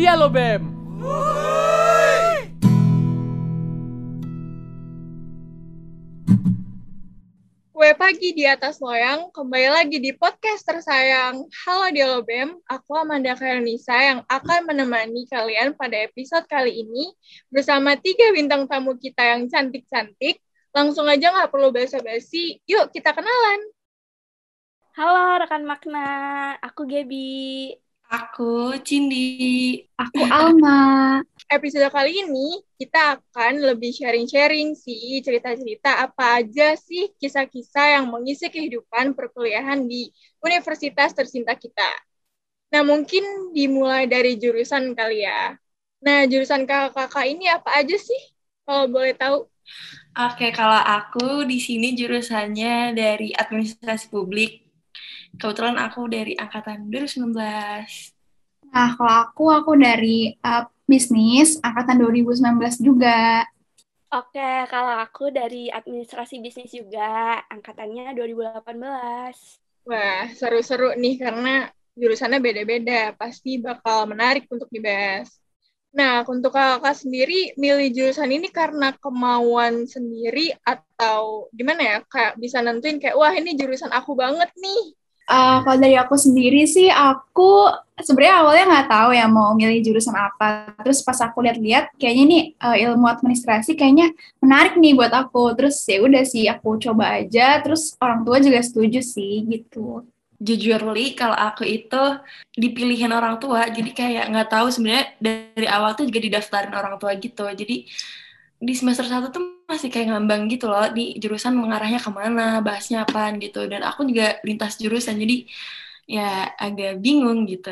Dia lo Bem. Kue pagi di atas loyang, kembali lagi di podcast tersayang Halo Dialo Bem, aku Amanda Karenisa yang akan menemani kalian pada episode kali ini bersama tiga bintang tamu kita yang cantik-cantik. Langsung aja nggak perlu basa-basi, yuk kita kenalan. Halo rekan makna, aku Gaby. Aku Cindy. Aku Alma. Episode kali ini kita akan lebih sharing-sharing sih cerita-cerita apa aja sih kisah-kisah yang mengisi kehidupan perkuliahan di universitas tercinta kita. Nah mungkin dimulai dari jurusan kali ya. Nah jurusan kakak-kakak ini apa aja sih kalau boleh tahu? Oke, kalau aku di sini jurusannya dari administrasi publik. Kebetulan aku dari angkatan 2019. Nah, kalau aku, aku dari uh, bisnis, angkatan 2019 juga. Oke, kalau aku dari administrasi bisnis juga, angkatannya 2018. Wah, seru-seru nih karena jurusannya beda-beda. Pasti bakal menarik untuk dibahas. Nah, untuk kakak sendiri milih jurusan ini karena kemauan sendiri atau gimana ya? Kayak bisa nentuin kayak, wah ini jurusan aku banget nih. Uh, kalau dari aku sendiri sih, aku sebenarnya awalnya nggak tahu ya mau milih jurusan apa. Terus pas aku lihat-lihat, kayaknya nih uh, ilmu administrasi kayaknya menarik nih buat aku. Terus ya udah sih aku coba aja. Terus orang tua juga setuju sih gitu. Jujur li, kalau aku itu dipilihin orang tua, jadi kayak nggak tahu sebenarnya dari awal tuh juga didaftarin orang tua gitu. Jadi di semester satu tuh masih kayak ngambang gitu loh di jurusan mengarahnya ke mana bahasnya apa gitu. Dan aku juga lintas jurusan jadi ya agak bingung gitu.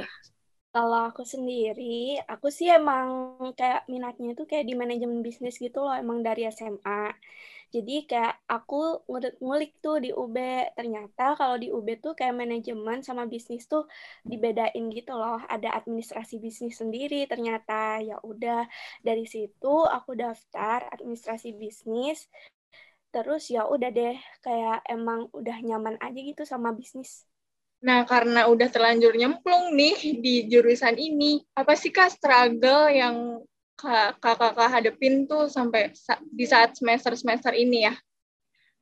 Kalau aku sendiri aku sih emang kayak minatnya itu kayak di manajemen bisnis gitu loh emang dari SMA jadi kayak aku ngulik tuh di UB, ternyata kalau di UB tuh kayak manajemen sama bisnis tuh dibedain gitu loh. Ada administrasi bisnis sendiri ternyata. Ya udah dari situ aku daftar administrasi bisnis. Terus ya udah deh kayak emang udah nyaman aja gitu sama bisnis. Nah, karena udah terlanjur nyemplung nih di jurusan ini, apa sih Kak struggle yang kakak-kakak hadepin tuh sampai di saat semester-semester ini ya?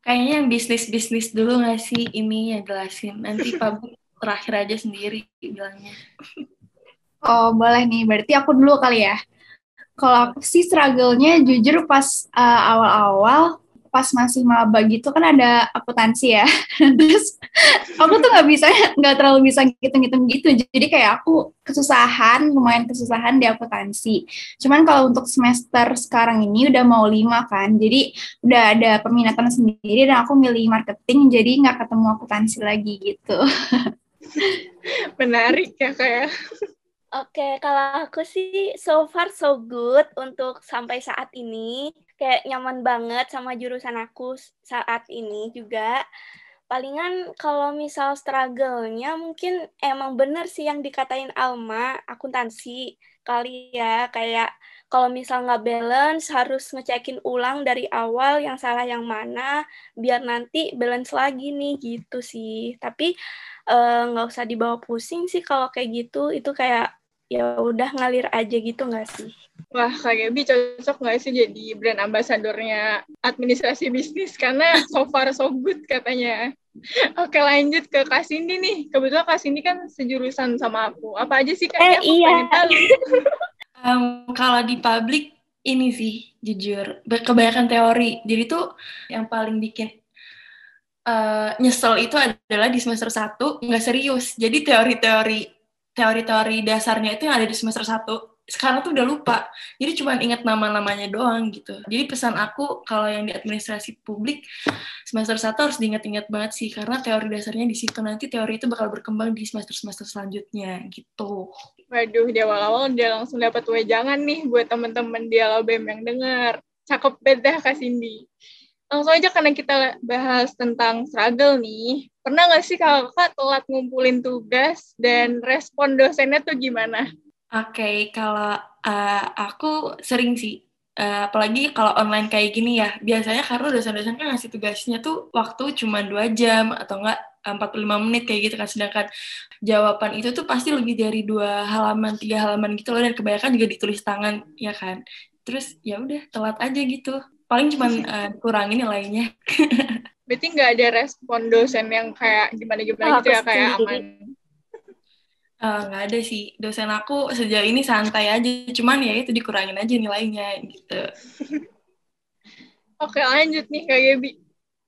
Kayaknya yang bisnis-bisnis dulu nggak sih ini ya jelasin. Nanti publik terakhir aja sendiri bilangnya. Oh, boleh nih. Berarti aku dulu kali ya. Kalau aku sih struggle-nya jujur pas uh, awal-awal pas masih maba gitu kan ada akuntansi ya. Terus aku tuh nggak bisa nggak terlalu bisa ngitung-ngitung gitu. Jadi kayak aku kesusahan lumayan kesusahan di akuntansi cuman kalau untuk semester sekarang ini udah mau lima kan. Jadi udah ada peminatan sendiri dan aku milih marketing jadi nggak ketemu akuntansi lagi gitu. Menarik ya kayak Oke, kalau aku sih so far so good untuk sampai saat ini kayak nyaman banget sama jurusan aku saat ini juga. Palingan kalau misal struggle-nya mungkin emang bener sih yang dikatain Alma, akuntansi kali ya, kayak kalau misal nggak balance harus ngecekin ulang dari awal yang salah yang mana, biar nanti balance lagi nih gitu sih. Tapi eh, nggak uh, usah dibawa pusing sih kalau kayak gitu, itu kayak ya udah ngalir aja gitu nggak sih? Wah, Kak Gaby cocok nggak sih jadi brand ambasadornya administrasi bisnis? Karena so far so good katanya. Oke, lanjut ke Kak Cindy nih. Kebetulan Kak Cindy kan sejurusan sama aku. Apa aja sih, Kak? Eh, iya. um, kalau di publik, ini sih, jujur. Kebanyakan teori. Jadi tuh yang paling bikin uh, nyesel itu adalah di semester 1 nggak serius. Jadi teori-teori teori-teori dasarnya itu yang ada di semester 1 sekarang tuh udah lupa. Jadi cuma ingat nama-namanya doang gitu. Jadi pesan aku kalau yang di administrasi publik semester satu harus diingat-ingat banget sih karena teori dasarnya di situ nanti teori itu bakal berkembang di semester-semester selanjutnya gitu. Waduh, di awal-awal dia langsung dapat wejangan nih buat temen-temen di LBM yang denger. Cakep beda Kak Cindy. Langsung aja karena kita bahas tentang struggle nih. Pernah nggak sih kakak telat ngumpulin tugas dan respon dosennya tuh gimana? Oke, okay, kalau uh, aku sering sih, uh, apalagi kalau online kayak gini ya, biasanya karena dosen-dosen kan ngasih tugasnya tuh waktu cuma dua jam atau enggak 45 menit kayak gitu kan. Sedangkan jawaban itu tuh pasti lebih dari dua halaman tiga halaman gitu loh dan kebanyakan juga ditulis tangan ya kan. Terus ya udah telat aja gitu. Paling cuman uh, kurangin nilainya berarti nggak ada respon dosen yang kayak gimana gimana oh, gitu ya kayak aman? eh, nggak uh, ada sih dosen aku sejauh ini santai aja cuman ya itu dikurangin aja nilainya gitu oke lanjut nih kak Gebi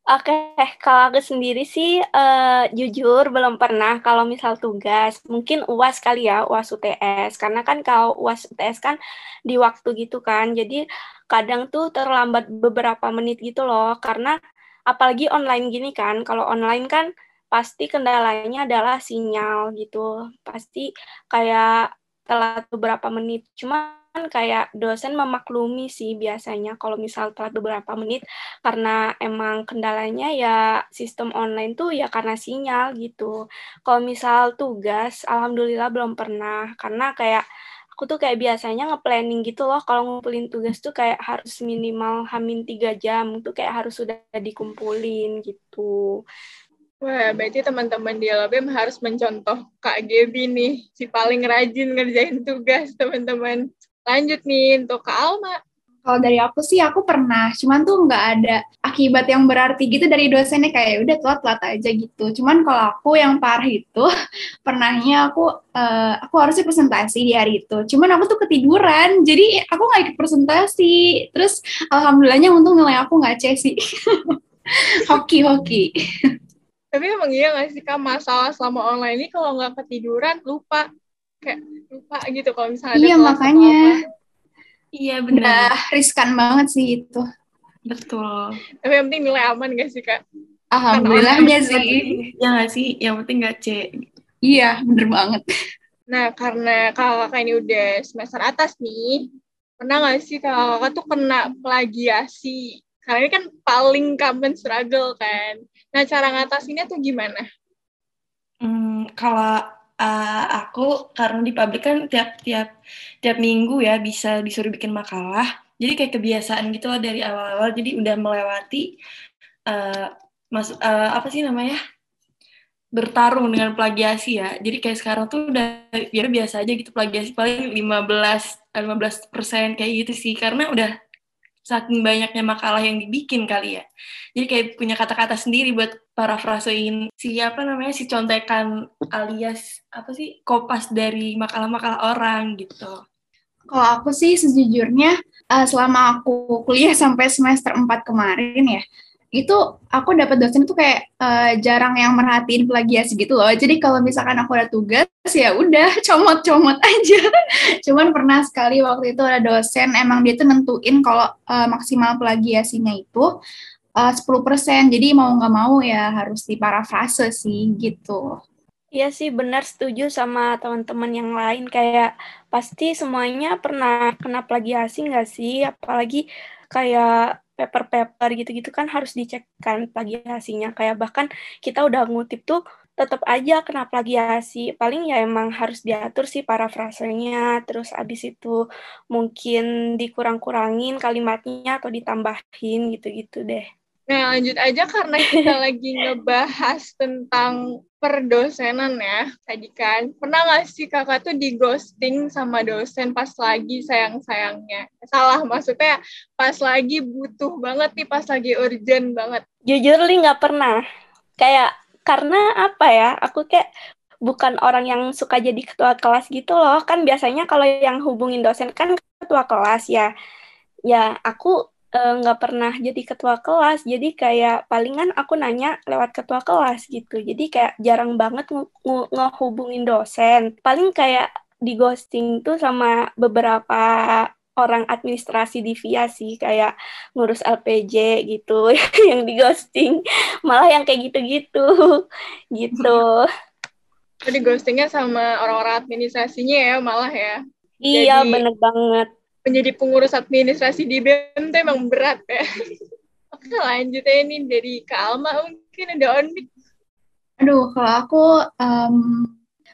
Oke, kalau aku sendiri sih uh, jujur belum pernah kalau misal tugas. Mungkin UAS kali ya, UAS UTS. Karena kan kalau UAS UTS kan di waktu gitu kan. Jadi kadang tuh terlambat beberapa menit gitu loh. Karena apalagi online gini kan. Kalau online kan pasti kendalanya adalah sinyal gitu. Pasti kayak telat beberapa menit. Cuma kayak dosen memaklumi sih biasanya kalau misal telat beberapa menit karena emang kendalanya ya sistem online tuh ya karena sinyal gitu. Kalau misal tugas, alhamdulillah belum pernah karena kayak aku tuh kayak biasanya nge-planning gitu loh kalau ngumpulin tugas tuh kayak harus minimal hamin tiga jam tuh kayak harus sudah dikumpulin gitu. Wah, berarti teman-teman di LBM harus mencontoh Kak Gebi nih, si paling rajin ngerjain tugas, teman-teman. Lanjut nih untuk Kak Alma. Kalau dari aku sih aku pernah, cuman tuh nggak ada akibat yang berarti gitu dari dosennya kayak udah telat-telat aja gitu. Cuman kalau aku yang parah itu pernahnya aku uh, aku harusnya presentasi di hari itu. Cuman aku tuh ketiduran, jadi aku nggak ikut presentasi. Terus alhamdulillahnya untung nilai aku nggak C sih. hoki hoki. Tapi emang iya nggak sih kak? Masalah selama online ini kalau nggak ketiduran lupa. Kayak lupa gitu kalau misalnya iya makanya. iya benar. riskan banget sih itu. Betul. Tapi yang penting nilai aman gak sih kak? Alhamdulillahnya sih. Ya nggak sih? Yang penting nggak C. Iya bener banget. Nah karena kalau kakak ini udah semester atas nih pernah nggak sih kalau kakak tuh kena plagiasi? Karena ini kan paling common struggle kan nah cara ngatasinnya tuh gimana? Hmm, kalau uh, aku karena di pabrik kan tiap tiap minggu ya bisa disuruh bikin makalah. Jadi kayak kebiasaan gitu loh dari awal-awal. Jadi udah melewati uh, mas uh, apa sih namanya? Bertarung dengan plagiasi ya. Jadi kayak sekarang tuh udah biar biasa aja gitu plagiasi. Paling 15 15 persen kayak gitu sih. Karena udah saking banyaknya makalah yang dibikin kali ya. Jadi kayak punya kata-kata sendiri buat parafrasein si apa namanya si contekan alias apa sih kopas dari makalah-makalah orang gitu. Kalau aku sih sejujurnya uh, selama aku kuliah sampai semester 4 kemarin ya, itu aku dapat dosen itu kayak uh, jarang yang merhatiin plagiasi gitu loh. Jadi kalau misalkan aku ada tugas ya udah comot-comot aja. Cuman pernah sekali waktu itu ada dosen emang dia tuh nentuin kalau uh, maksimal plagiasinya itu uh, 10%. Jadi mau nggak mau ya harus diparafrase sih gitu. Iya sih benar setuju sama teman-teman yang lain kayak pasti semuanya pernah kena plagiasi nggak sih apalagi kayak paper-paper gitu-gitu kan harus dicek kan plagiasinya. Kayak bahkan kita udah ngutip tuh tetap aja kena plagiasi. Paling ya emang harus diatur sih parafrasenya. Terus abis itu mungkin dikurang-kurangin kalimatnya atau ditambahin gitu-gitu deh Nah, lanjut aja karena kita lagi ngebahas tentang perdosenan ya tadi kan. Pernah nggak sih kakak tuh di ghosting sama dosen pas lagi sayang-sayangnya? Salah maksudnya pas lagi butuh banget nih, pas lagi urgent banget. Jujur li nggak pernah. Kayak karena apa ya? Aku kayak bukan orang yang suka jadi ketua kelas gitu loh. Kan biasanya kalau yang hubungin dosen kan ketua kelas ya. Ya, aku nggak uh, pernah jadi ketua kelas. Jadi kayak palingan aku nanya lewat ketua kelas gitu. Jadi kayak jarang banget ngehubungin dosen. Paling kayak di ghosting tuh sama beberapa orang administrasi di VIA sih kayak ngurus LPJ gitu yang di ghosting. Malah yang kayak gitu-gitu. Gitu. Jadi ghostingnya sama orang-orang administrasinya ya malah ya. Iya Jadi, bener banget menjadi pengurus administrasi di BEM itu emang berat ya. Oke lanjut ya ini dari Kak Alma mungkin ada on Aduh, kalau aku um,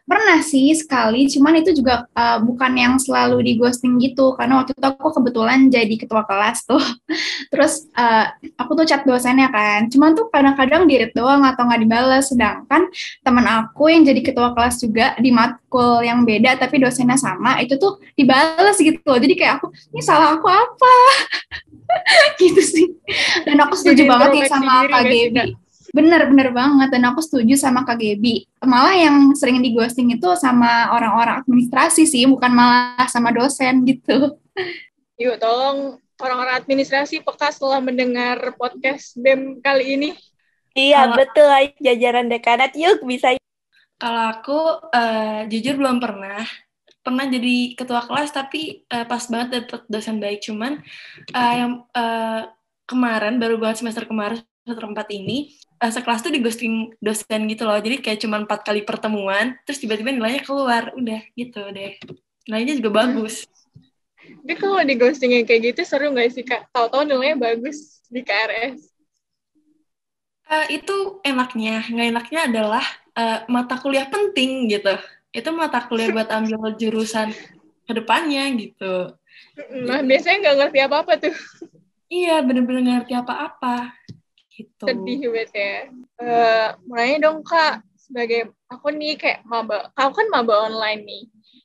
Pernah sih sekali, cuman itu juga uh, bukan yang selalu di ghosting gitu, karena waktu itu aku kebetulan jadi ketua kelas tuh. Terus uh, aku tuh chat dosennya kan, cuman tuh kadang-kadang dirit doang atau nggak dibales. Sedangkan teman aku yang jadi ketua kelas juga di matkul yang beda tapi dosennya sama, itu tuh dibales gitu loh. Jadi kayak aku, ini salah aku apa? gitu sih. Dan aku setuju banget ya sama Kak Gaby Bener-bener banget, dan aku setuju sama Kak Gebi. Malah yang sering di ghosting itu sama orang-orang administrasi sih, bukan malah sama dosen gitu. Yuk, tolong orang-orang administrasi peka setelah mendengar podcast BEM kali ini. Iya, Kalau, betul. Jajaran dekanat, yuk bisa. Kalau aku, uh, jujur belum pernah. Pernah jadi ketua kelas, tapi uh, pas banget dapet dosen baik. Cuman uh, yang uh, kemarin, baru banget semester kemarin, semester 4 ini, uh, sekelas tuh di ghosting dosen gitu loh. Jadi kayak cuma empat kali pertemuan terus tiba-tiba nilainya keluar. Udah gitu deh. Nilainya juga bagus. Tapi kalau di ghosting yang kayak gitu seru nggak sih kak? Tahu-tahu nilainya bagus di KRS uh, eh, itu enaknya. Nggak enaknya adalah uh, mata kuliah penting gitu. Itu mata kuliah buat ambil jurusan ke depannya gitu. Nah biasanya nggak ngerti apa-apa tuh. Iya bener-bener ngerti apa-apa Gitu. Sedih banget ya. Uh, mulai dong kak, sebagai aku nih kayak maba, kau kan maba online nih.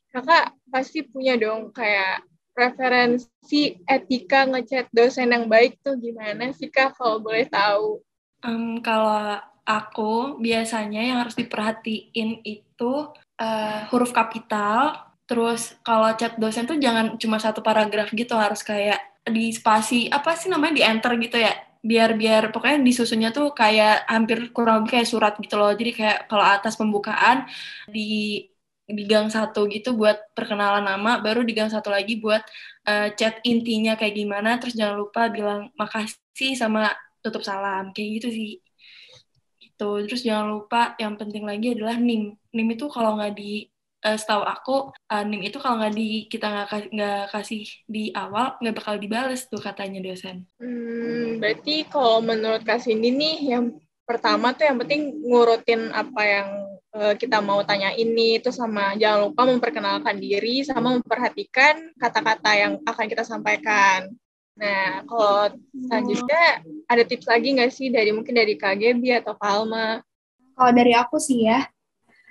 Kakak pasti punya dong kayak preferensi etika ngechat dosen yang baik tuh gimana sih kak kalau boleh tahu? Um, kalau aku biasanya yang harus diperhatiin itu uh, huruf kapital, terus kalau chat dosen tuh jangan cuma satu paragraf gitu harus kayak di spasi apa sih namanya di enter gitu ya biar biar pokoknya disusunnya tuh kayak hampir kurang lebih kayak surat gitu loh. Jadi kayak kalau atas pembukaan di di gang satu gitu buat perkenalan nama baru di gang satu lagi buat uh, chat intinya kayak gimana terus jangan lupa bilang makasih sama tutup salam kayak gitu sih. Itu terus jangan lupa yang penting lagi adalah nim. Nim itu kalau nggak di uh, setahu aku uh, nim itu kalau nggak di kita nggak nggak kasih di awal nggak bakal dibales tuh katanya dosen. Hmm, berarti kalau menurut Kak Cindy nih yang pertama tuh yang penting ngurutin apa yang uh, kita mau tanya ini itu sama jangan lupa memperkenalkan diri sama memperhatikan kata-kata yang akan kita sampaikan. Nah, kalau selanjutnya ada tips lagi nggak sih dari mungkin dari KGB atau Palma? Kalau dari aku sih ya,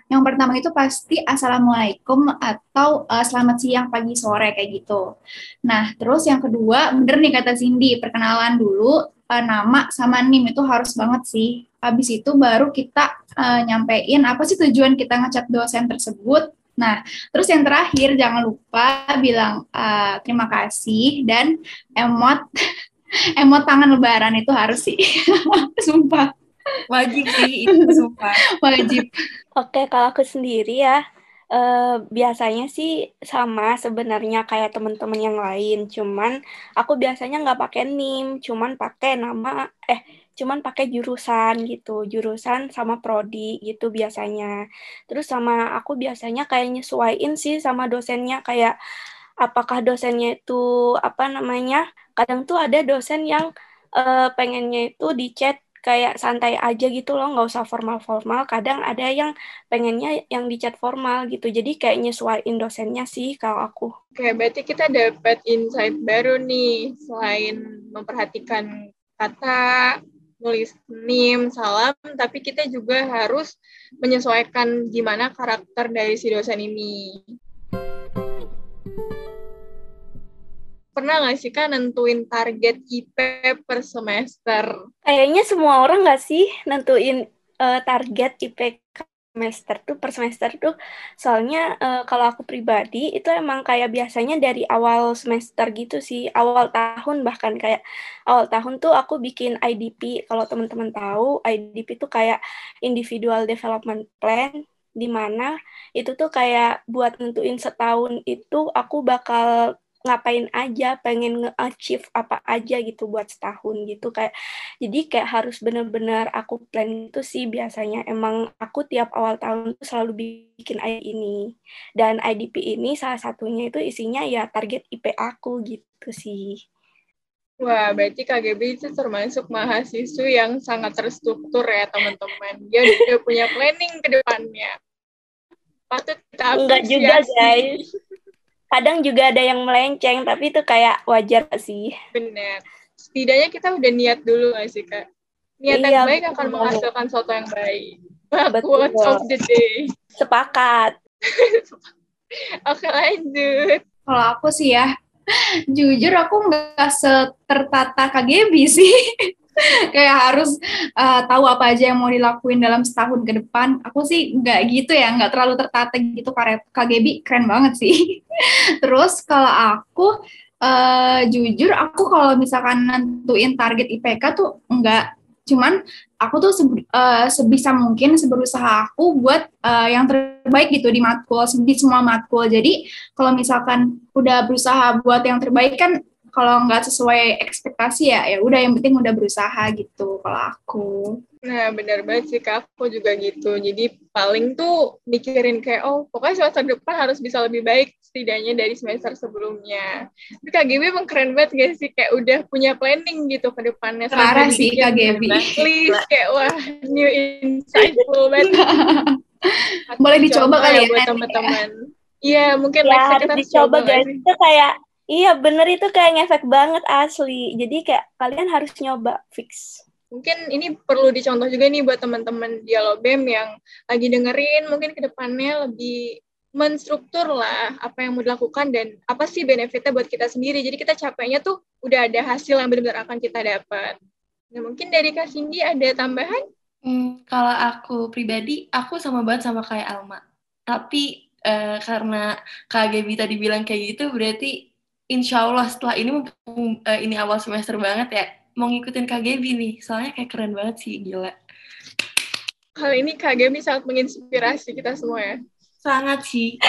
yang pertama itu pasti assalamualaikum atau uh, selamat siang, pagi, sore kayak gitu. Nah, terus yang kedua, bener nih kata Cindy, perkenalan dulu uh, nama sama NIM itu harus banget sih. Habis itu baru kita uh, nyampein apa sih tujuan kita ngecat dosen tersebut. Nah, terus yang terakhir jangan lupa bilang uh, terima kasih dan emot emot tangan lebaran itu harus sih. Sumpah. Wajib sih itu sumpah. Wajib. Oke, kalau aku sendiri ya Uh, biasanya sih sama sebenarnya kayak teman-teman yang lain, cuman aku biasanya nggak pakai nim, cuman pakai nama eh cuman pakai jurusan gitu, jurusan sama prodi gitu biasanya. Terus sama aku biasanya kayak nyesuaiin sih sama dosennya kayak apakah dosennya itu apa namanya? Kadang tuh ada dosen yang uh, pengennya itu di chat kayak santai aja gitu loh, nggak usah formal-formal. Kadang ada yang pengennya yang dicat formal gitu. Jadi kayak nyesuaiin dosennya sih kalau aku. Oke, berarti kita dapat insight baru nih. Selain memperhatikan kata, nulis nim, salam, tapi kita juga harus menyesuaikan gimana karakter dari si dosen ini. Pernah nggak sih kan nentuin target IP per semester? Kayaknya semua orang nggak sih nentuin uh, target IP semester tuh per semester tuh. Soalnya uh, kalau aku pribadi itu emang kayak biasanya dari awal semester gitu sih awal tahun bahkan. Kayak awal tahun tuh aku bikin IDP kalau teman-teman tahu IDP tuh kayak individual development plan di mana itu tuh kayak buat nentuin setahun itu aku bakal ngapain aja, pengen nge-achieve apa aja gitu buat setahun gitu kayak jadi kayak harus bener-bener aku plan itu sih biasanya emang aku tiap awal tahun tuh selalu bikin ID ini dan IDP ini salah satunya itu isinya ya target IP aku gitu sih. Wah, berarti KGB itu termasuk mahasiswa yang sangat terstruktur ya teman-teman. Dia udah punya planning ke depannya. patut kita Enggak juga, guys. Kadang juga ada yang melenceng, tapi itu kayak wajar sih. Benar. Setidaknya kita udah niat dulu gak sih, Kak? Niat Iya, yang baik betul akan menghasilkan sesuatu yang baik. Wah, Betul. of the day. Sepakat. Oke, lanjut. Kalau aku sih ya, jujur aku nggak setertata KGB sih. Kayak harus uh, tahu apa aja yang mau dilakuin dalam setahun ke depan. Aku sih nggak gitu ya, nggak terlalu tertata gitu. Kare- KGB keren banget sih. Terus kalau aku, uh, jujur aku kalau misalkan nentuin target IPK tuh nggak cuman aku tuh se- uh, sebisa mungkin seberusaha aku buat uh, yang terbaik gitu di matkul di semua matkul jadi kalau misalkan udah berusaha buat yang terbaik kan kalau nggak sesuai ekspektasi ya ya udah yang penting udah berusaha gitu kalau aku Nah, benar banget sih, Kak. Aku juga gitu. Jadi, paling tuh mikirin kayak, oh, pokoknya semester depan harus bisa lebih baik setidaknya dari semester sebelumnya. Tapi KGB emang keren banget gak sih? Kayak udah punya planning gitu ke depannya. Parah sih, dibikin KGB. List, kayak, wah, new insightful banget. Boleh dicoba kali ya buat ya. teman-teman. Iya, mungkin Ya harus kita dicoba guys. Itu kayak iya bener itu kayak ngefek banget asli. Jadi kayak kalian harus nyoba fix. mungkin ini perlu dicontoh juga nih buat teman-teman Dialobem yang lagi dengerin mungkin ke depannya lebih menstruktur lah apa yang mau dilakukan dan apa sih benefitnya buat kita sendiri. Jadi kita capeknya tuh udah ada hasil yang benar-benar akan kita dapat. Nah, mungkin dari Kak Cindy ada tambahan? Hmm, kalau aku pribadi, aku sama banget sama kayak Alma. Tapi eh, karena Kak Gaby tadi bilang kayak gitu, berarti insya Allah setelah ini mumpung eh, ini awal semester banget ya, mau ngikutin Kak Gaby nih. Soalnya kayak keren banget sih, gila. Hal ini Kak Gemi sangat menginspirasi kita semua ya. Sangat sih.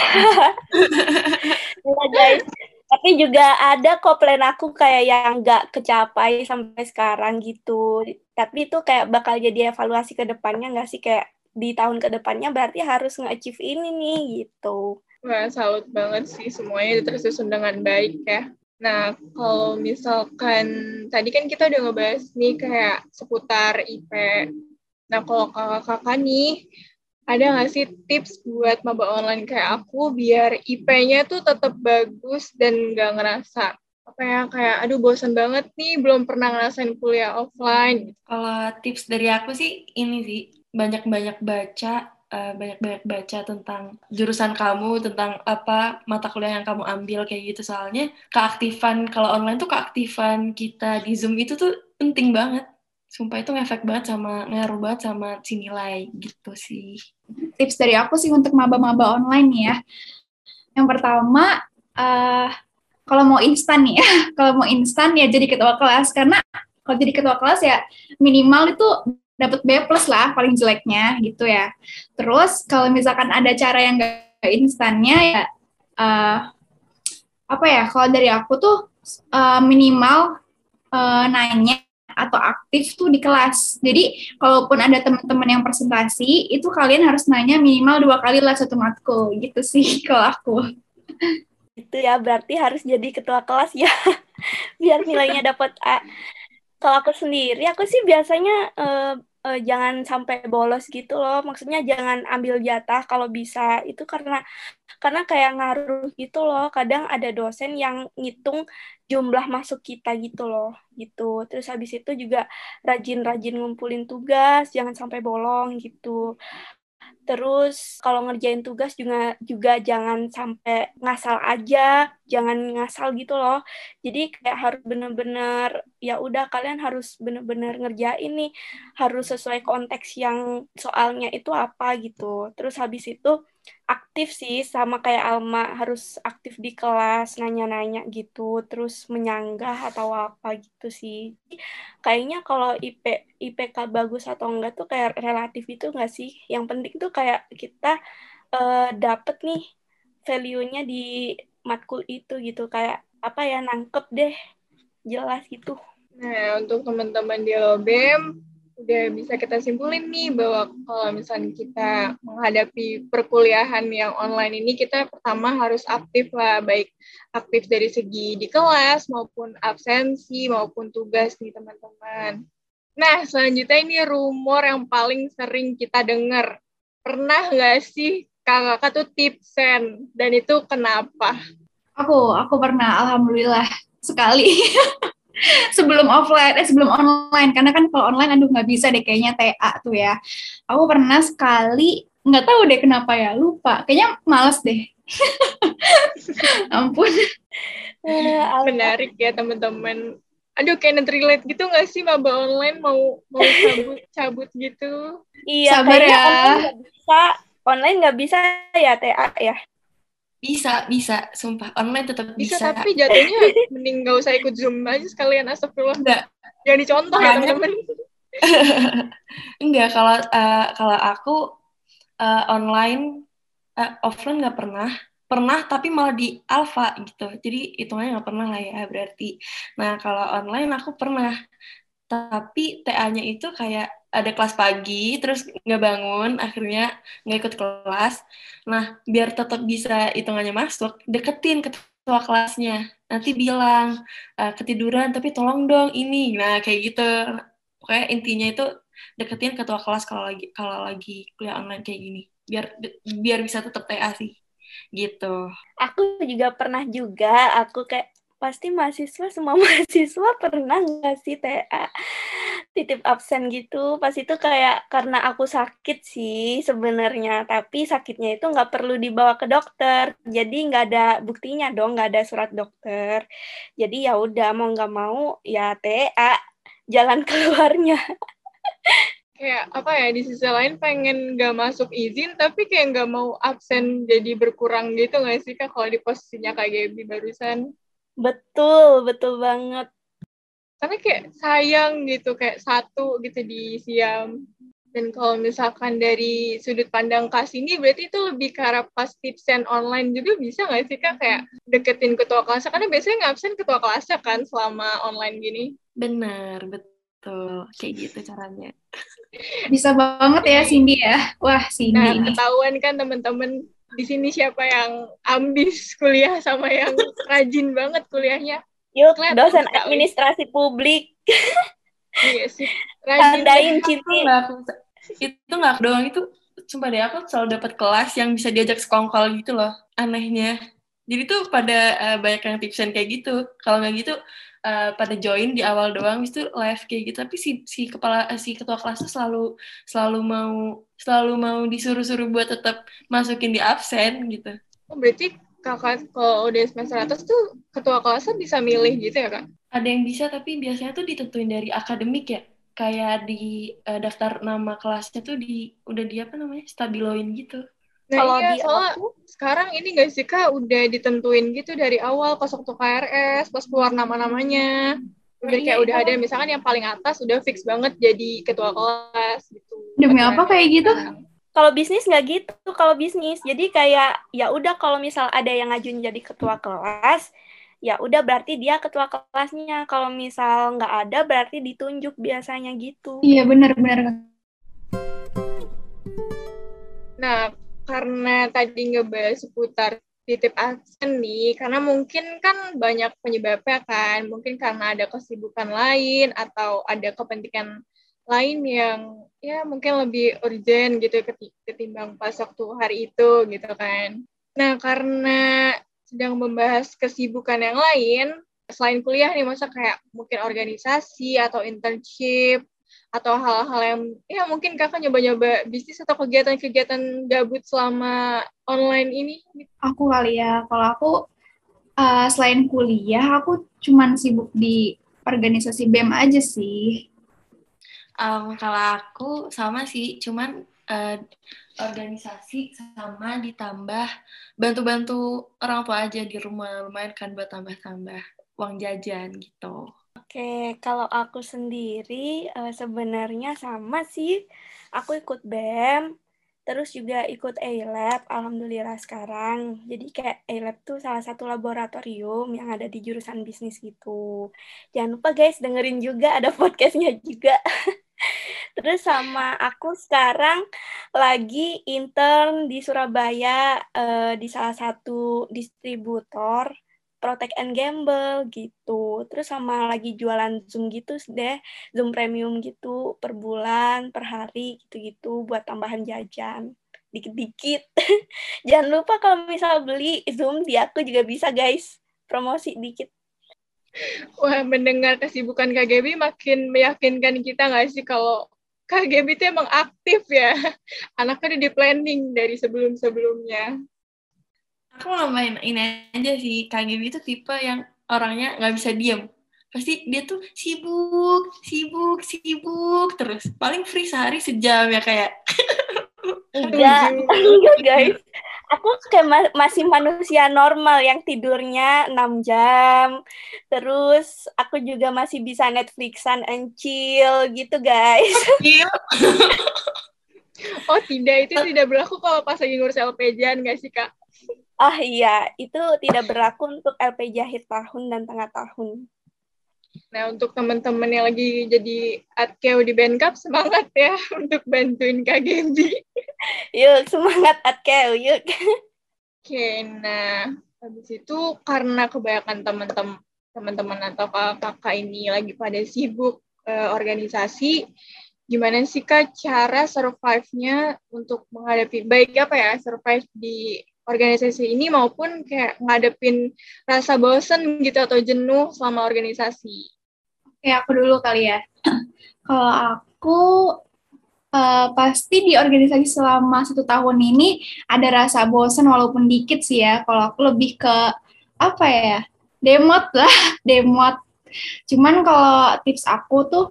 Iya guys. Tapi juga ada kok plan aku kayak yang nggak kecapai sampai sekarang gitu. Tapi itu kayak bakal jadi evaluasi ke depannya nggak sih kayak di tahun ke depannya berarti harus nge-achieve ini nih gitu. Wah, salut banget sih semuanya tersusun dengan baik ya. Nah, kalau misalkan tadi kan kita udah ngebahas nih kayak seputar IP. Nah, kalau kakak-kakak nih, ada nggak sih tips buat maba online kayak aku biar IP-nya tuh tetap bagus dan nggak ngerasa apa ya kayak aduh bosan banget nih belum pernah ngerasain kuliah offline Kalau tips dari aku sih ini sih banyak-banyak baca, eh, banyak-banyak baca tentang jurusan kamu, tentang apa mata kuliah yang kamu ambil kayak gitu. Soalnya keaktifan kalau online tuh keaktifan kita di Zoom itu tuh penting banget. Sumpah itu ngefek banget sama ngaruh banget sama si nilai gitu sih. tips dari aku sih untuk maba-maba online ya. Yang pertama, eh kalau mau instan nih ya, kalau mau instan ya jadi ketua kelas karena kalau jadi ketua kelas ya minimal itu dapat B plus lah paling jeleknya gitu ya. Terus kalau misalkan ada cara yang gak instannya ya eh apa ya? Kalau dari aku tuh eh, minimal eh, nanya atau aktif tuh di kelas. Jadi kalaupun ada teman-teman yang presentasi, itu kalian harus nanya minimal dua kali lah satu matkul gitu sih kalau aku. Itu ya berarti harus jadi ketua kelas ya. Biar nilainya dapat A. Kalau aku sendiri, aku sih biasanya eh, eh, jangan sampai bolos gitu loh. Maksudnya jangan ambil jatah kalau bisa. Itu karena karena kayak ngaruh gitu loh. Kadang ada dosen yang ngitung jumlah masuk kita gitu loh, gitu. Terus habis itu juga rajin-rajin ngumpulin tugas, jangan sampai bolong gitu. Terus kalau ngerjain tugas juga juga jangan sampai ngasal aja, jangan ngasal gitu loh. Jadi kayak harus bener-bener ya udah kalian harus bener-bener ngerjain nih, harus sesuai konteks yang soalnya itu apa gitu. Terus habis itu aktif sih sama kayak Alma harus aktif di kelas nanya-nanya gitu terus menyanggah atau apa gitu sih kayaknya kalau IP IPK bagus atau enggak tuh kayak relatif itu enggak sih yang penting tuh kayak kita eh, dapet nih value-nya di matkul itu gitu kayak apa ya nangkep deh jelas gitu Nah, untuk teman-teman di LOBEM, udah bisa kita simpulin nih bahwa kalau misalnya kita menghadapi perkuliahan yang online ini, kita pertama harus aktif lah, baik aktif dari segi di kelas, maupun absensi, maupun tugas nih teman-teman. Nah, selanjutnya ini rumor yang paling sering kita dengar. Pernah nggak sih kakak tuh tipsen dan itu kenapa? Aku, aku pernah, alhamdulillah sekali. sebelum offline, eh sebelum online, karena kan kalau online aduh nggak bisa deh kayaknya TA tuh ya. Aku pernah sekali, nggak tahu deh kenapa ya, lupa. Kayaknya males deh. Ampun. Eh, Menarik ya teman-teman. Aduh kayak relate gitu nggak sih maba online mau mau cabut cabut gitu? Iya, Sabar ya. Online nggak bisa, online nggak bisa ya TA ya. Bisa, bisa, sumpah. Online tetap Bisa, bisa. tapi jatuhnya mending nggak usah ikut zoom aja sekalian astagfirullah. Enggak, Jangan dicontoh ya Makanya- teman-teman. enggak. Kalau eh, kalau aku eh, online, eh, offline nggak pernah. Pernah, tapi malah di alpha gitu. Jadi hitungannya nggak pernah lah ya berarti. Nah, kalau online aku pernah. Tapi TA-nya itu kayak ada kelas pagi, terus nggak bangun, akhirnya nggak ikut kelas. Nah, biar tetap bisa hitungannya masuk, deketin ketua kelasnya. Nanti bilang, "Eh, ketiduran, tapi tolong dong ini. Nah, kayak gitu. Pokoknya intinya itu deketin ketua kelas kalau lagi kalau lagi kuliah online kayak gini. Biar biar bisa tetap TA sih. Gitu. Aku juga pernah juga, aku kayak pasti mahasiswa semua mahasiswa pernah nggak sih TA titip absen gitu? Pas itu kayak karena aku sakit sih sebenarnya tapi sakitnya itu nggak perlu dibawa ke dokter. Jadi nggak ada buktinya dong nggak ada surat dokter. Jadi ya udah mau nggak mau ya TA jalan keluarnya. Kayak apa ya di sisi lain pengen nggak masuk izin tapi kayak nggak mau absen jadi berkurang gitu nggak sih kak? Kalau di posisinya kayak Gaby barusan? Betul betul banget Karena kayak sayang gitu kayak satu gitu di siam. Dan kalau misalkan dari sudut pandang Kak ini berarti itu lebih ke arah pas tipsen online juga bisa nggak sih Kak kayak deketin ketua kelasnya? Karena biasanya ngabsen ketua kelasnya kan selama online gini. Benar, betul. Kayak gitu caranya. Bisa banget ya Cindy ya. Wah, Cindy Nah, ini. ketahuan kan teman-teman di sini siapa yang ambis kuliah sama yang rajin banget kuliahnya. yuk Kelihatan dosen sekali. administrasi publik Iya sih. Rajin tandain aku- itu nggak doang itu sumpah deh aku selalu dapat kelas yang bisa diajak sekongkol gitu loh anehnya jadi tuh pada eh, banyak yang tipsen kayak gitu kalau nggak gitu eh, pada join di awal doang itu live kayak gitu. Tapi si si kepala eh, si ketua kelas tuh selalu selalu mau selalu mau disuruh-suruh buat tetap masukin di absen gitu. Oh, berarti kakak kalau udah semester atas tuh ketua kelasnya bisa milih gitu ya Kak? ada yang bisa tapi biasanya tuh ditentuin dari akademik ya. Kayak di eh, daftar nama kelasnya tuh di udah di apa namanya? Stabiloin gitu Nah kalau iya, di soalnya aku sekarang ini nggak sih Kak udah ditentuin gitu dari awal pas waktu KRS, pas keluar nama-namanya. Udah Nah, kayak iya, udah ada misalkan yang paling atas udah fix banget jadi ketua kelas gitu. Demi Pas apa kayak gitu? sekarang. kalau bisnis nggak gitu kalau bisnis jadi kayak ya udah kalau misal ada yang ngajuin jadi ketua kelas ya udah berarti dia ketua kelasnya kalau misal nggak ada berarti ditunjuk biasanya gitu Iya, benar-benar. Nah, karena tadi ngebahas seputar titip absen nih, karena mungkin kan banyak penyebabnya kan, mungkin karena ada kesibukan lain atau ada kepentingan lain yang ya mungkin lebih urgent gitu keti- ketimbang pas waktu hari itu gitu kan. Nah, karena sedang membahas kesibukan yang lain, selain kuliah nih, masa kayak mungkin organisasi atau internship atau hal-hal yang ya mungkin kakak nyoba-nyoba bisnis atau kegiatan-kegiatan gabut selama online ini Aku kali ya, kalau aku uh, selain kuliah, aku cuman sibuk di organisasi BEM aja sih. Um, kalau aku sama sih, cuman eh, organisasi sama ditambah bantu-bantu orang tua aja di rumah lumayan kan buat tambah-tambah uang jajan gitu. Oke, kalau aku sendiri eh, sebenarnya sama sih. Aku ikut BEM, terus juga ikut A-Lab, alhamdulillah sekarang. Jadi kayak A-Lab tuh salah satu laboratorium yang ada di jurusan bisnis gitu. Jangan lupa guys, dengerin juga ada podcastnya juga. Terus sama aku sekarang lagi intern di Surabaya eh, di salah satu distributor Protect and Gamble gitu. Terus sama lagi jualan Zoom gitu deh, Zoom premium gitu per bulan, per hari gitu-gitu buat tambahan jajan. dikit-dikit. Jangan lupa kalau misal beli Zoom di aku juga bisa guys. Promosi dikit. Wah, mendengar kesibukan KGB makin meyakinkan kita nggak sih kalau KGB itu emang aktif ya. Anaknya udah di planning dari sebelum-sebelumnya. Aku mau main ini aja sih. KGB itu tipe yang orangnya nggak bisa diem. Pasti dia tuh sibuk, sibuk, sibuk terus. Paling free sehari sejam ya kayak. Enggak, enggak guys. Aku kayak ma masih manusia normal yang tidurnya 6 jam. Terus aku juga masih bisa Netflixan and chill gitu guys. oh tidak, itu tidak berlaku kalau pas lagi ngurus LPJ nggak sih kak? Ah iya, itu tidak berlaku untuk LPJ akhir tahun dan tengah tahun. Nah, untuk teman-teman yang lagi jadi Atkeo di Bandcamp, semangat ya untuk bantuin Kak Genji. Yuk, semangat Atkeo, yuk. Oke, nah habis itu karena kebanyakan teman-teman teman-teman atau kakak-kakak ini lagi pada sibuk uh, organisasi, gimana sih Kak cara survive-nya untuk menghadapi baik apa ya survive di organisasi ini maupun kayak ngadepin rasa bosen gitu atau jenuh selama organisasi? Oke, aku dulu kali ya. Kalau aku uh, pasti di organisasi selama satu tahun ini ada rasa bosen walaupun dikit sih ya. Kalau aku lebih ke apa ya? Demot lah, demot. Cuman kalau tips aku tuh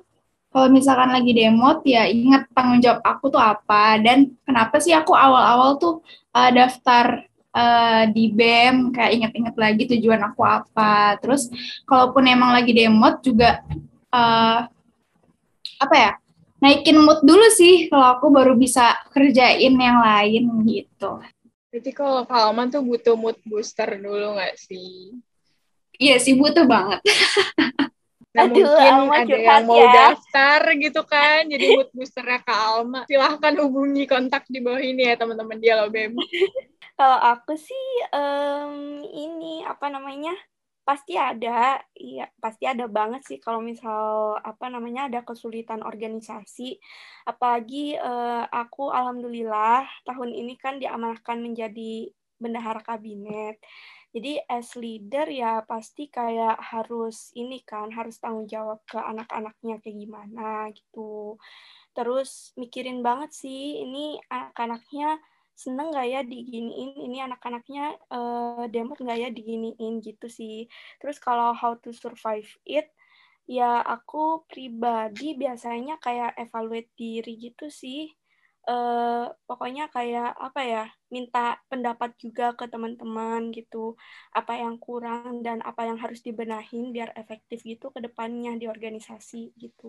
kalau misalkan lagi demot ya ingat tanggung jawab aku tuh apa dan kenapa sih aku awal-awal tuh uh, daftar uh, di BEM kayak inget-inget lagi tujuan aku apa. Terus kalaupun emang lagi demot juga uh, apa ya? Naikin mood dulu sih kalau aku baru bisa kerjain yang lain gitu. Jadi kalau Kalman tuh butuh mood booster dulu nggak sih? Iya sih butuh banget. Nah, Aduh, mungkin ada yang mau ya. daftar gitu kan, jadi mood boosternya Kak Alma. Silahkan hubungi kontak di bawah ini ya teman-teman dia loh BEM. Kalau aku sih um, ini apa namanya pasti ada, iya pasti ada banget sih kalau misal apa namanya ada kesulitan organisasi. Apalagi uh, aku alhamdulillah tahun ini kan diamanahkan menjadi bendahara kabinet. Jadi as leader ya pasti kayak harus ini kan harus tanggung jawab ke anak-anaknya kayak gimana gitu. Terus mikirin banget sih ini anak-anaknya seneng gak ya diginiin ini anak-anaknya uh, demot gak ya diginiin gitu sih terus kalau how to survive it ya aku pribadi biasanya kayak evaluate diri gitu sih uh, pokoknya kayak apa ya minta pendapat juga ke teman-teman gitu apa yang kurang dan apa yang harus dibenahin biar efektif gitu ke depannya di organisasi gitu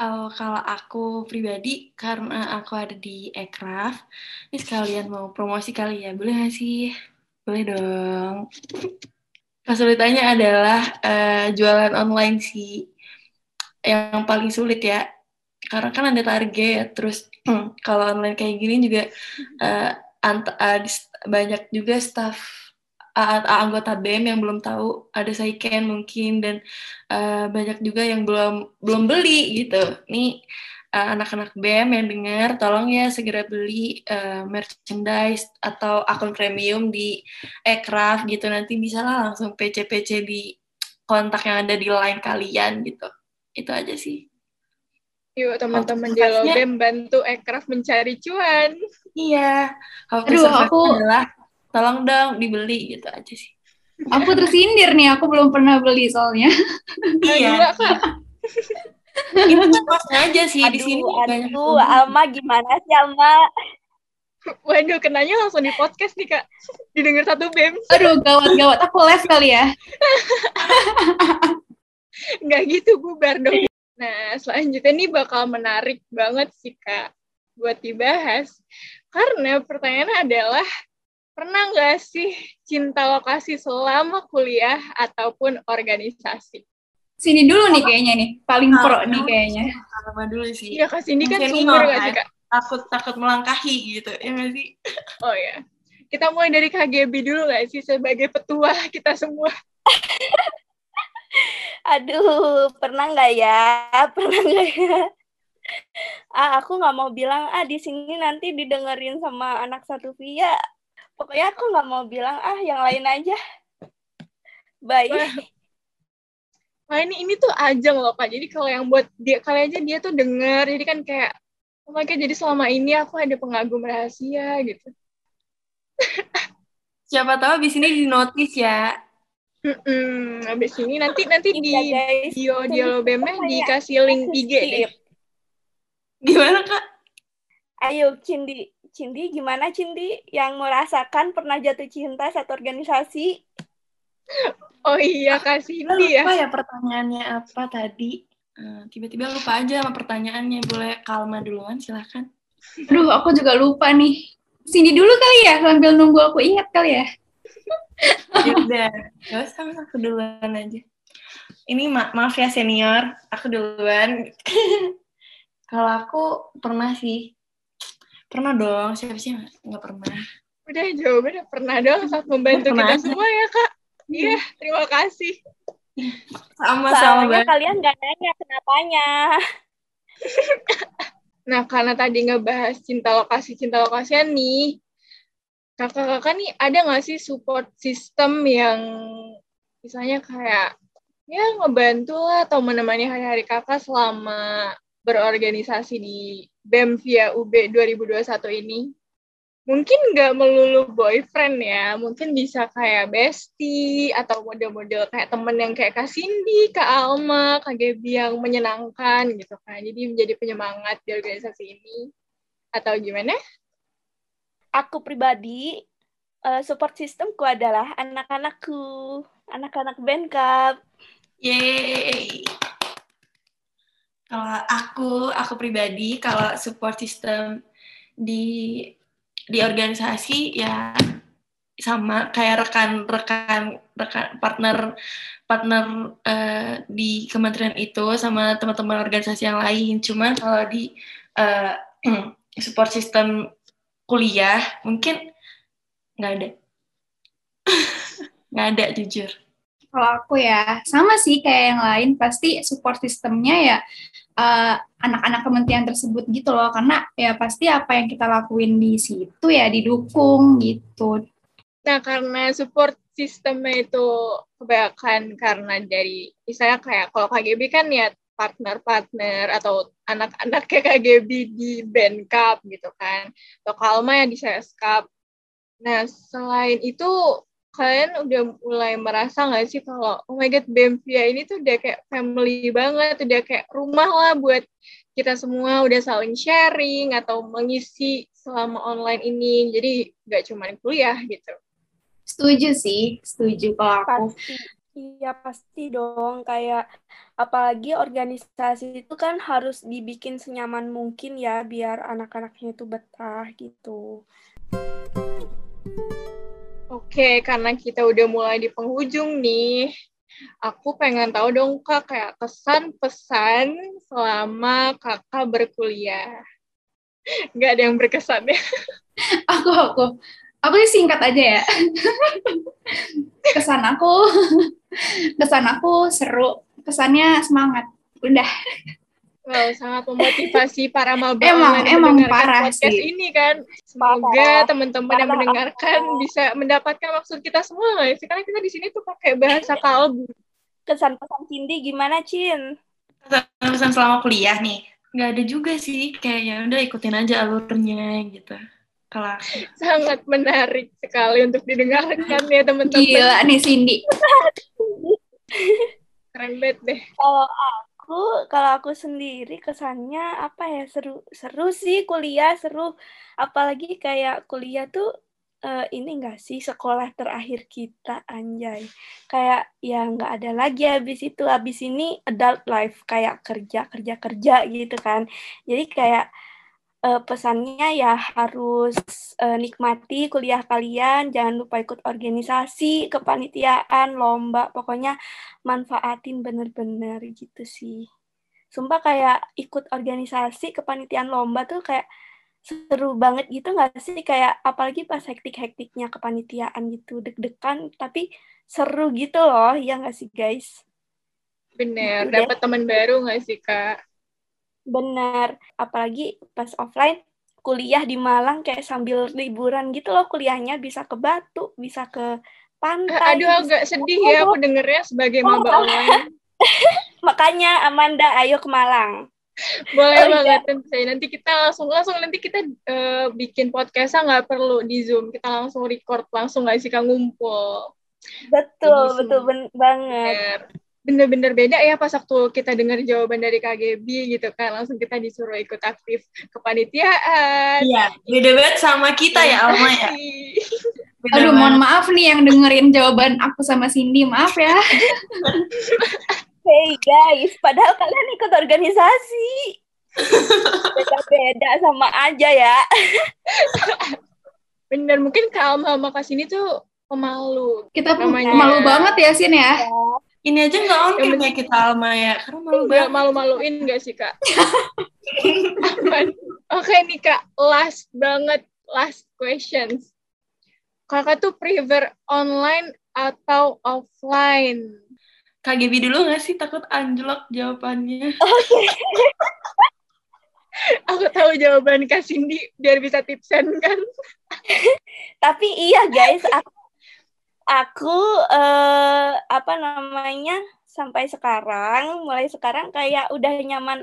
Uh, kalau aku pribadi, karena aku ada di Ekraf, ini sekalian mau promosi kali ya, boleh nggak sih? Boleh dong. Kesulitannya adalah uh, jualan online sih, yang paling sulit ya. Karena kan ada target, terus kalau online kayak gini juga uh, uh, banyak juga staff anggota BEM yang belum tahu ada Saiken mungkin dan uh, banyak juga yang belum belum beli gitu. Nih uh, anak-anak BEM yang dengar tolong ya segera beli uh, merchandise atau akun premium di Ekraf gitu nanti bisa lah langsung PC-PC di kontak yang ada di line kalian gitu. Itu aja sih. Yuk teman-teman Jalo BEM bantu Ekraf mencari cuan. Iya. Aduh, aku adalah tolong dong dibeli gitu aja sih aku tersindir nih aku belum pernah beli soalnya iya itu pas aja sih aduh, di sini aduh, Alma gimana sih Alma Waduh, kenanya langsung di podcast nih, Kak. Didengar satu BEM. Aduh, gawat-gawat. Aku les kali ya. Nggak gitu, bubar dong. Nah, selanjutnya ini bakal menarik banget sih, Kak, buat dibahas. Karena pertanyaannya adalah, pernah nggak sih cinta lokasi selama kuliah ataupun organisasi? Sini dulu nih kayaknya nih, paling nah, pro nih kayaknya. Apa dulu sih? Iya, Kak Cindy kan sumber nggak sih, Kak? Takut, takut melangkahi gitu, ya nggak sih? Oh ya. Kita mulai dari KGB dulu nggak sih, sebagai petua kita semua? Aduh, pernah nggak ya? Pernah nggak ya? ah aku nggak mau bilang ah di sini nanti didengerin sama anak satu via pokoknya aku nggak mau bilang ah yang lain aja baik Wah ini ini tuh ajang loh kak. Jadi kalau yang buat dia kali aja dia tuh denger. Jadi kan kayak oh my God, jadi selama ini aku ada pengagum rahasia gitu. Siapa tahu di sini di notice ya. Mm-mm. Habis ini nanti nanti di Iya, guys. bio dialobemnya Kayak dikasih link IG deh. Gimana kak? Ayo Cindi, Cindi gimana Cindi yang merasakan pernah jatuh cinta satu organisasi? Oh iya Kak Cindy ya. Lupa ya pertanyaannya apa tadi. Eh, Tiba-tiba lupa aja sama pertanyaannya. Boleh Kalma duluan silahkan. Aduh, aku juga lupa nih. Sini dulu kali ya, sambil nunggu aku ingat kali ya. Udah, gak usah aku duluan aja. Ini ma- maaf ya senior, aku duluan. Kalau aku pernah sih, pernah dong. Siapa sih nggak- pernah? Udah jawabannya pernah dong saat membantu Pernah kita semua ya Kak. Iya, terima kasih. Sama sama Soalnya kalian gak nanya kenapanya. Nah, karena tadi ngebahas cinta lokasi, cinta lokasian nih, kakak-kakak nih ada nggak sih support system yang misalnya kayak ya ngebantu lah atau menemani hari-hari kakak selama berorganisasi di BEM via UB 2021 ini? Mungkin nggak melulu boyfriend ya, mungkin bisa kayak bestie atau model-model kayak temen yang kayak Kak Cindy, Kak Alma, Kak Gaby yang menyenangkan gitu kan. Jadi menjadi penyemangat di organisasi ini. Atau gimana? Aku pribadi, eh, support sistemku adalah anak-anakku, anak-anak Benkap. Yeay. Kalau aku, aku pribadi, kalau support system di di organisasi ya sama kayak rekan-rekan rekan partner partner eh, di kementerian itu sama teman-teman organisasi yang lain. Cuman kalau di eh, support system kuliah mungkin nggak ada, nggak ada jujur. Kalau aku ya, sama sih kayak yang lain, pasti support sistemnya ya eh, anak-anak kementerian tersebut gitu loh, karena ya pasti apa yang kita lakuin di situ ya didukung gitu. Nah, karena support sistemnya itu kebanyakan karena dari, misalnya kayak kalau KGB kan ya partner-partner atau anak-anak kayak KGB di Bandcap gitu kan, atau Kalma ya di Seskap. Nah, selain itu, kalian udah mulai merasa nggak sih kalau, oh my God, Bemvia ini tuh udah kayak family banget, udah kayak rumah lah buat kita semua, udah saling sharing atau mengisi selama online ini, jadi nggak cuma kuliah gitu. Setuju sih, setuju kalau aku. Pasti, iya pasti dong. Kayak apalagi organisasi itu kan harus dibikin senyaman mungkin ya biar anak-anaknya itu betah gitu. Oke, karena kita udah mulai di penghujung nih, aku pengen tahu dong kak kayak kesan pesan selama kakak berkuliah. Nggak ada yang berkesan ya? Aku, aku. Aku sih singkat aja ya. Kesan aku, kesan aku seru. Kesannya semangat. Udah. Wow, sangat memotivasi para maba Emang- yang emang mendengarkan parah podcast sih. ini kan. Semoga teman-teman yang mendengarkan bisa mendapatkan maksud kita semua sih? Karena kita di sini tuh pakai bahasa kalbu. Kesan pesan Cindy gimana Cin? pesan selama kuliah nih nggak ada juga sih kayak ya udah ikutin aja alurnya gitu kalau aku. Sangat menarik sekali untuk didengarkan ya teman-teman. Gila nih Cindy. Keren banget deh. Kalau aku, kalau aku sendiri kesannya apa ya seru, seru sih kuliah seru. Apalagi kayak kuliah tuh eh, ini enggak sih sekolah terakhir kita anjay. Kayak ya nggak ada lagi habis itu habis ini adult life kayak kerja kerja kerja gitu kan. Jadi kayak eh, pesannya ya harus eh, nikmati kuliah kalian, jangan lupa ikut organisasi, kepanitiaan, lomba, pokoknya manfaatin bener-bener gitu sih. Sumpah kayak ikut organisasi, kepanitiaan lomba tuh kayak seru banget gitu nggak sih? Kayak apalagi pas hektik-hektiknya kepanitiaan gitu, deg-degan tapi seru gitu loh, ya nggak sih guys? Bener, Gitu dapat teman baru nggak sih kak? Benar. Apalagi pas offline kuliah di Malang kayak sambil liburan gitu loh kuliahnya bisa ke Batu, bisa ke pantai. Aduh agak sedih ya aku dengernya sebagai maba oh. online. Makanya Amanda ayo ke Malang. Boleh oh, iya. banget saya. Nanti kita langsung langsung nanti kita uh, bikin podcastnya nggak perlu di Zoom. Kita langsung record langsung nggak sih kan ngumpul. Betul, betul ben banget bener-bener beda ya pas waktu kita dengar jawaban dari KGB gitu kan. Langsung kita disuruh ikut aktif kepanitiaan. Iya beda banget sama kita ya Alma ya. Beda aduh mohon maaf nih yang dengerin jawaban aku sama Cindy maaf ya. Hey guys padahal kalian ikut organisasi. Beda-beda sama aja ya. Bener mungkin kalau sama Kasini tuh pemalu. Kita namanya. pemalu banget ya Sin ya, ya ini aja nggak on cam ya kita Alma ya, karena malu banget. malu-maluin nggak sih kak? Oke nih kak, last banget, last questions. Kakak tuh prefer online atau offline? KGB dulu nggak sih? Takut anjlok jawabannya. Aku tahu jawaban Kak Cindy biar bisa tipsen kan. Tapi iya guys, aku aku uh, apa namanya sampai sekarang mulai sekarang kayak udah nyaman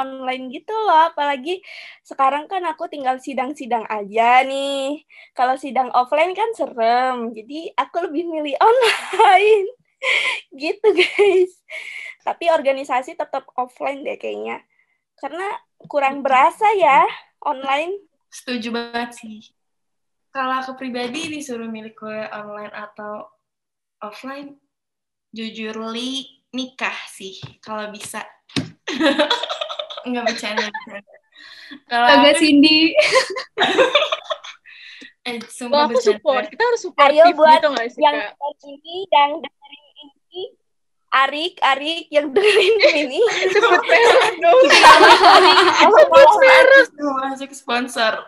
online gitu loh. Apalagi sekarang kan aku tinggal sidang-sidang aja nih. Kalau sidang offline kan serem jadi aku lebih milih online. Gitu guys. Tapi organisasi tetap offline deh kayaknya. Karena kurang berasa ya online. Setuju banget sih kalau aku pribadi disuruh milih kuliah online atau offline, jujur li nikah sih kalau bisa. Enggak bercanda. Kalau agak Cindy. eh, sumpah aku support. Kita harus support Ayo buat gitu sih, yang ini, yang dengerin ini, Arik, Arik yang dengerin ini. Sebut merek dong. Sebut merek. Masuk sponsor.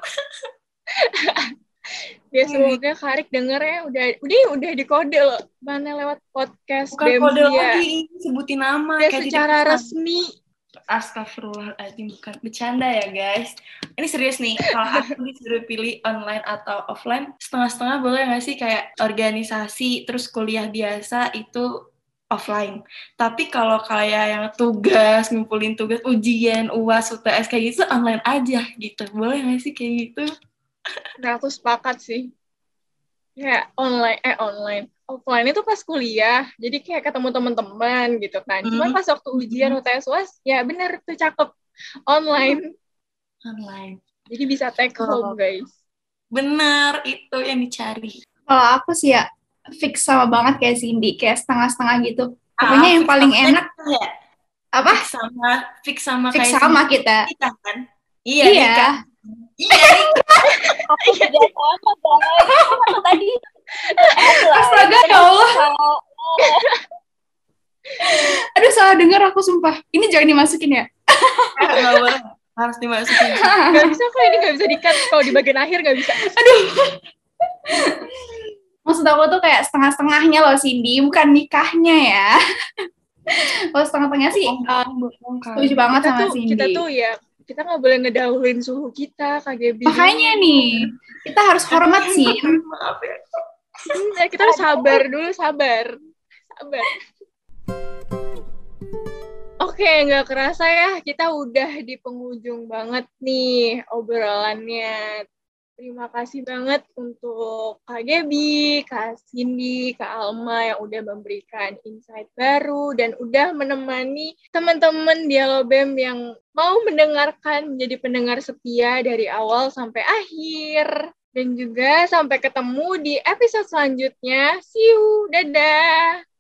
Ya semoga Karik denger ya udah udah udah di kode loh. Mana lewat podcast Bukan kode lagi sebutin nama ya, kayak secara resmi. Astagfirullahaladzim bukan bercanda ya guys. Ini serius nih kalau aku disuruh pilih online atau offline setengah-setengah boleh nggak sih? Kayak organisasi terus kuliah biasa itu offline. Tapi kalau kayak yang tugas, ngumpulin tugas, ujian, UAS, UTS kayak gitu online aja gitu. Boleh nggak sih kayak gitu? Nah, aku sepakat sih. Ya, online, eh online. Offline itu pas kuliah, jadi kayak ketemu teman-teman gitu kan. Mm. Cuman pas waktu ujian UTS UAS, ya bener tuh cakep. Online. Online. Jadi bisa take oh. home, guys. Bener, itu yang dicari. Kalau aku sih ya, fix sama banget kayak Cindy, kayak setengah-setengah gitu. Pokoknya ah, yang paling enak. Ya? Apa? Fix sama, fix sama fix kayak sama kita. Kita kan? Iya, iya. Iya. Aku juga sama, Bang. Tadi. Astaga, ya Allah. Aduh, salah dengar aku sumpah. Ini jangan dimasukin ya. Harus dimasukin. Gak bisa kok, ini gak bisa di-cut. Kalau di bagian akhir gak bisa. Aduh. Maksud aku tuh kayak setengah-setengahnya loh, Cindy. Bukan nikahnya ya. Kalau setengah-setengahnya sih, uh, setuju banget kita sama tuh, Cindy. Kita tuh ya kita nggak boleh ngedahuluin suhu kita KGB makanya nih kita harus hormat sih. maaf ya. Hmm, kita harus sabar dulu sabar. Sabar. Oke, nggak kerasa ya, kita udah di penghujung banget nih obrolannya. Terima kasih banget untuk Kak Gaby, Kak Cindy, Kak Alma yang udah memberikan insight baru dan udah menemani teman-teman Dialobem yang mau mendengarkan menjadi pendengar setia dari awal sampai akhir. Dan juga sampai ketemu di episode selanjutnya. See you, dadah!